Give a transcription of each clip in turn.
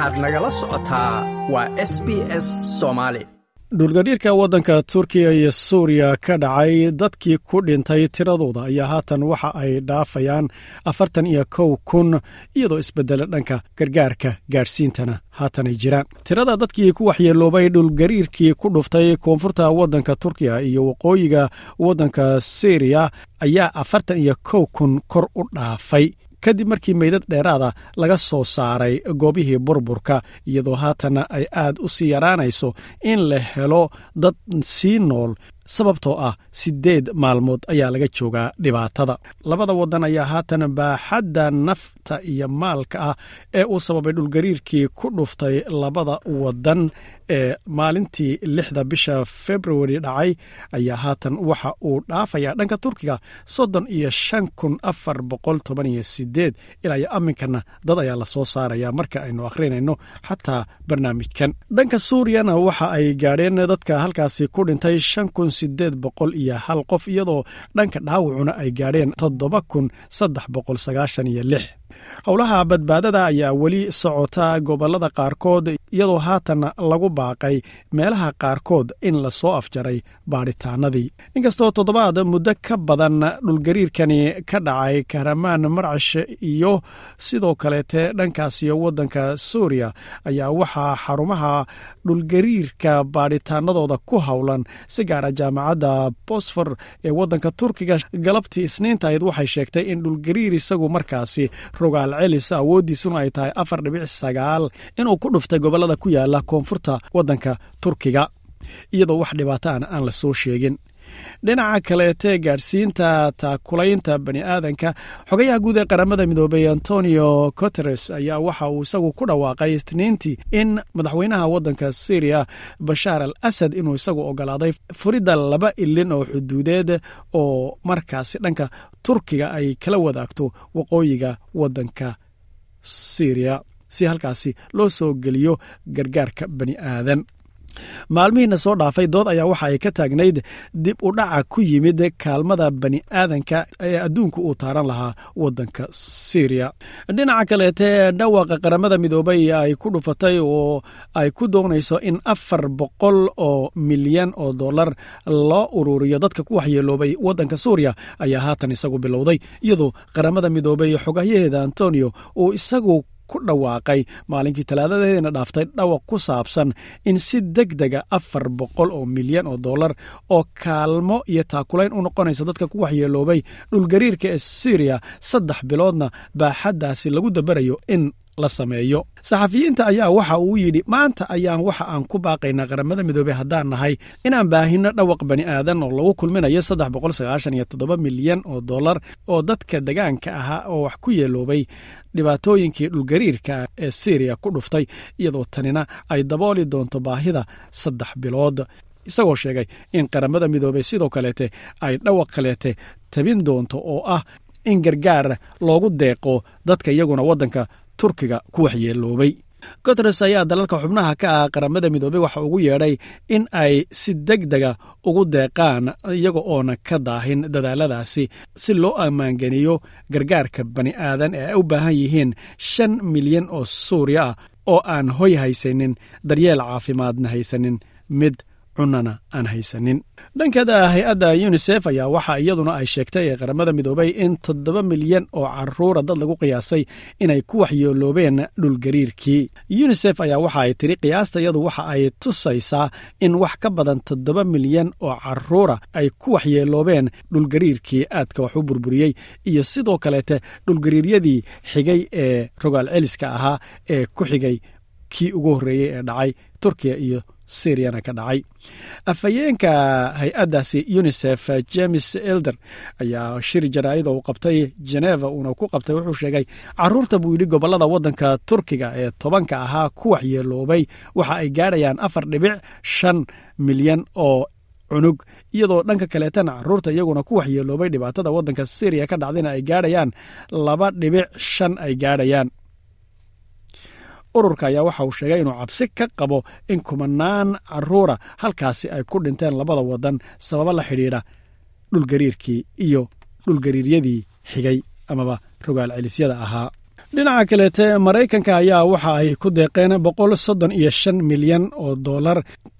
waxaad nagala socotaa waa s b s soomaali dhulgadhiirka waddanka turkiya iyo suuriya ka dhacay dadkii ku dhintay tiradooda ayaa haatan waxa ay dhaafayaan afartan iyo kow kun iyadoo isbedela dhanka gargaarka gaadhsiintana haatan ay jiraan. Tirada dadkii ku waxyeeloobay dhulgariirkii ku dhuftay koonfurta waddanka turkiya iyo waqooyiga waddanka syriya ayaa afartan iyo kow kun kor u dhaafay kadib markii meydad dheeraada laga soo saaray goobihii burburka iyadoo haatanna ay aad u sii yaraanayso in la helo dad sii nool sababtoo ah siddeed maalmood ayaa laga joogaa dhibaatada. Labada waddan ayaa haatan baaxadda nafta iyo maalka ah ee uu sababay dhulgariirkii ku dhuftay labada waddan ee maalintii lixda bisha februari dhacay ayaa haatan waxa uu dhaafayaa dhanka turkiga soddon iyo shan kun afar boqol toban iyo sideed ilaa aminkana dad ayaa la soo saaraya marka aynu akhrinayno xataa barnaamijkan. Dhanka suuriyana waxa ay gaadheen dadka halkaasi ku dhintay shan kun sideed boqol iyo hal qof iyadoo dhanka dhaawacuna ay gaadheen toddoba kun saddex boqol sagaashan iyo lix howlaha badbaadada ayaa weli socota gobollada qaarkood iyadoo haatan lagu baaqay meelaha qaarkood in la soo afjaray baadhitaanadii inkastoo toddobaad muddo ka badan dhulgariirkani ka dhacay kahramaan marcash iyo sidoo kaleete dhankaasiyo waddanka suuriya ayaa waxaa xarumaha dhulgariirka baadhitaanadooda ku howlan si gaara jaamacadda bosfor ee waddanka turkiga. Galabtii isniintahayd waxay sheegtay in dhulgariir isagu markaasi rogaal celis awooddiisuna ay tahay afar dhibic sagaal inuu ku dhuftay gobollada ku yaalla koonfurta waddanka turkiga iyadoo wax dhibaataana aan la soo sheegin dhinaca kaleete gaadhsiinta taakulaynta bani aadanka xogayaha guud ee qaramada midoobay antonio guteres ayaa waxa uu isagu ku dhawaaqay isniintii in madaxweynaha waddanka syriya bashaar al asad inuu isagu ogolaaday furidda laba ilin oo xuduudeed oo markaasi dhanka turkiga ay kala wadaagto waqooyiga waddanka syriya si halkaasi loo soo geliyo gargaarka bani aadan maalmihiina soo dhaafay dood ayaa waxa ay ka taagnayd dib u dhaca ku yimid kaalmada bani aadanka ee adduunka uu taaran lahaa waddanka syriya dhinaca kaleete dhawaaqa qaramada midoobay ay ku dhufatay oo ay ku doonayso in afar boqol oo milyan oo dollar loo ururiyo dadka ku waxyeeloobay waddanka suuriya ayaa haatan isagu bilowday iyadoo qaramada midoobay xogayaheeda antonio uu isagu ku dhawaaqay maalinkii talaadadeedina dhaaftay dhawaq ku saabsan in si deg dega afar boqol oo milyan oo dollar oo kaalmo iyo taakulayn u noqonaysa dadka ku waxyeeloobay dhulgariirka ee syriya saddex biloodna baaxaddaasi lagu dabarayo in la sameeyo. Saxafiyiinta ayaa waxa uu yidhi maanta ayaan waxa aan ku baaqaynaa qaramada midoobey haddaan nahay inaan baahino dhawaq bani aadan oo lagu kulminayo saddex boqol sagaashan iyo toddoba milyan oo dollar oo dadka degaanka ahaa oo wax ku yeeloobay dhibaatooyinkii dhulgariirka ee syriya ku dhuftay iyadoo tanina ay dabooli doonto baahida saddex bilood. Isagoo sheegay in qaramada midoobey sidoo kaleete ay dhawaq kaleete tabin doonto oo ah in gargaar loogu deeqo dadka iyaguna waddanka turkiga ku waxyeeloobay. Guteres ayaa dalalka xubnaha ka ah qaramada midoobey waxa ugu yeedhay in ay si deg dega ugu deeqaan iyaga oona ka daahin dadaaladaasi si loo ammaangeliyo gargaarka bani aadan ee ay u baahan yihiin shan milyan oo suuriya ah oo aan hoy haysanin daryeel caafimaadna haysanin mid cunana aan haysanin. Dhankada hay'adda yunisef ayaa waxa iyaduna ay sheegtay ee qaramada midoobay in toddoba milyan oo caruura dad lagu qiyaasay inay ku waxyeeloobeen dhulgariirkii yunisef ayaa waxa ay tiri qiyaasta iyadu waxa ay tusaysaa in wax ka badan toddoba milyan oo caruura ay ku waxyeeloobeen dhulgariirkii aadka wax u burburiyey iyo sidoo kaleete dhulgariiryadii xigay ee rogaal celiska ahaa ee ku xigay kii ugu horreeyey ee dhacay turkiya iyo syriana ka dhacay. Afhayeenka hay'addaasi unisef james elder ayaa shir jaraa'ida uu qabtay geneva uuna ku qabtay wuxuu sheegay carruurta buu yidhi gobollada waddanka turkiga ee tobanka ahaa ku waxyeeloobay waxa ay gaadhayaan afar dhibic shan milyan oo cunug. Iyadoo dhanka kaleetana carruurta iyaguna ku waxyeeloobay dhibaatada waddanka syriya ka dhacdayna ay gaadhayaan laba dhibic shan ay gaadhayaan ururka ayaa waxa uu sheegay inuu cabsi ka qabo in kumanaan caruura halkaasi ay ku dhinteen labada waddan sababo la xidhiidha dhulgariirkii iyo dhulgariiryadii xigay amaba rogaal celisyada ahaa dhinaca kaleete maraykanka ayaa waxa ay ku deeqeen boqol soddon iyo shan milyan oo dollar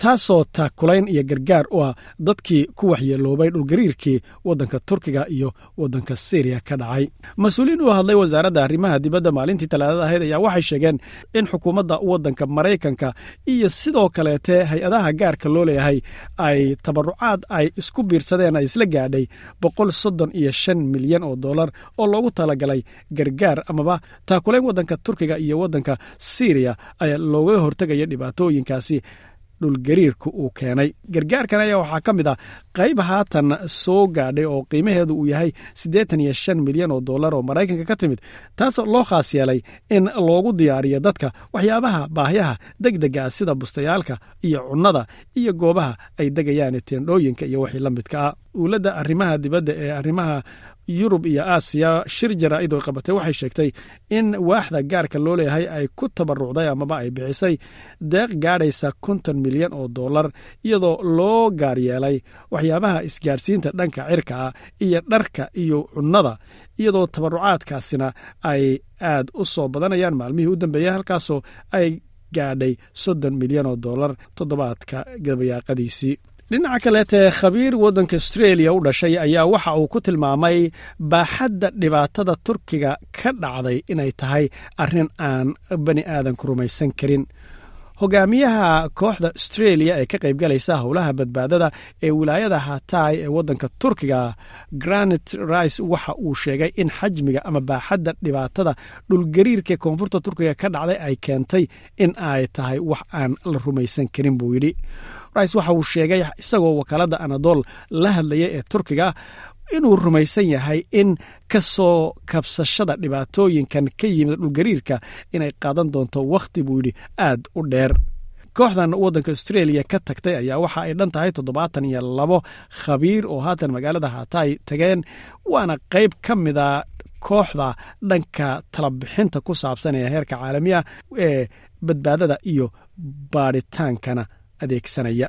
taasoo taakulayn iyo gargaar u ah dadkii ku waxyeeloobay dhulgariirkii waddanka turkiga iyo waddanka syriya ka dhacay. Mas'uuliin u hadlay wasaaradda arrimaha dibadda maalintii talaadada ahayd ayaa waxay sheegeen in xukuumadda waddanka maraykanka iyo sidoo kaleete hay'adaha gaarka loo leeyahay ay tabarucaad ay isku biirsadeen ay isla gaadhay boqol soddon iyo shan milyan oo dollar oo loogu talagalay gargaar amaba taakulayn waddanka turkiga iyo waddanka syriya ayaa looga hortegaya dhibaatooyinkaasi dhulgariirka uu keenay. Gargaarkan ayaa waxaa ka mid ah qayb haatan soo gaadhay oo qiimaheedu uu yahay siddeetan iyo shan milyan oo dollar oo maraykanka ka timid taasoo loo khaas yeelay in loogu diyaariyo dadka waxyaabaha baahyaha deg dega ah sida bustayaalka iyo cunnada iyo goobaha ay degayaan teendhooyinka iyo wixii la midka ah. Uulada arrimaha dibadda ee arrimaha yurub iyo aasiya shir jaraa'id qabatay waxay sheegtay in waaxda gaarka loo leeyahay ay ku tabarucday amaba ay bixisay deeq gaadhaysa konton milyan oo dollar iyadoo loo gaar yeelay waxyaabaha isgaadhsiinta dhanka cirka ah iyo dharka iyo cunnada iyadoo tabarucaadkaasina ay aad u soo badanayaan. Maalmihii u dambeeyey halkaasoo ay gaadhay soddon milyan oo dollar toddobaadka gabayaaqadiisii dhinaca kaleete khabiir waddanka astreeliya u dhashay ayaa waxa uu ku tilmaamay baaxadda dhibaatada turkiga ka dhacday inay tahay arrin aan bani aadanku rumaysan karin hogaamiyaha kooxda astreeliya ee ka qaybgalaysa howlaha badbaadada ee wilaayada hatay ee waddanka turkiga granit rice waxa uu sheegay in xajmiga ama baaxadda dhibaatada dhulgariirka koonfurta turkiga ka dhacday ay keentay in ay tahay wax aan la rumaysan karin buu yidhi. Rice waxa uu sheegay isagoo wakaaladda anadol la hadlaya ee turkiga inuu rumaysan yahay in ka soo kabsashada dhibaatooyinkan ka yimid dhulgariirka inay qaadan doonto wakhti buu yidhi aad u dheer. Kooxdan waddanka astreeliya ka tagtay ayaa waxa ay dhan tahay toddobaatan iyo labo khabiir oo haatan magaalada hatay tageen waana qayb ka mida kooxda dhanka talabixinta ku saabsan ee heerka caalamiya ee badbaadada iyo baadhitaankana adeegsanaya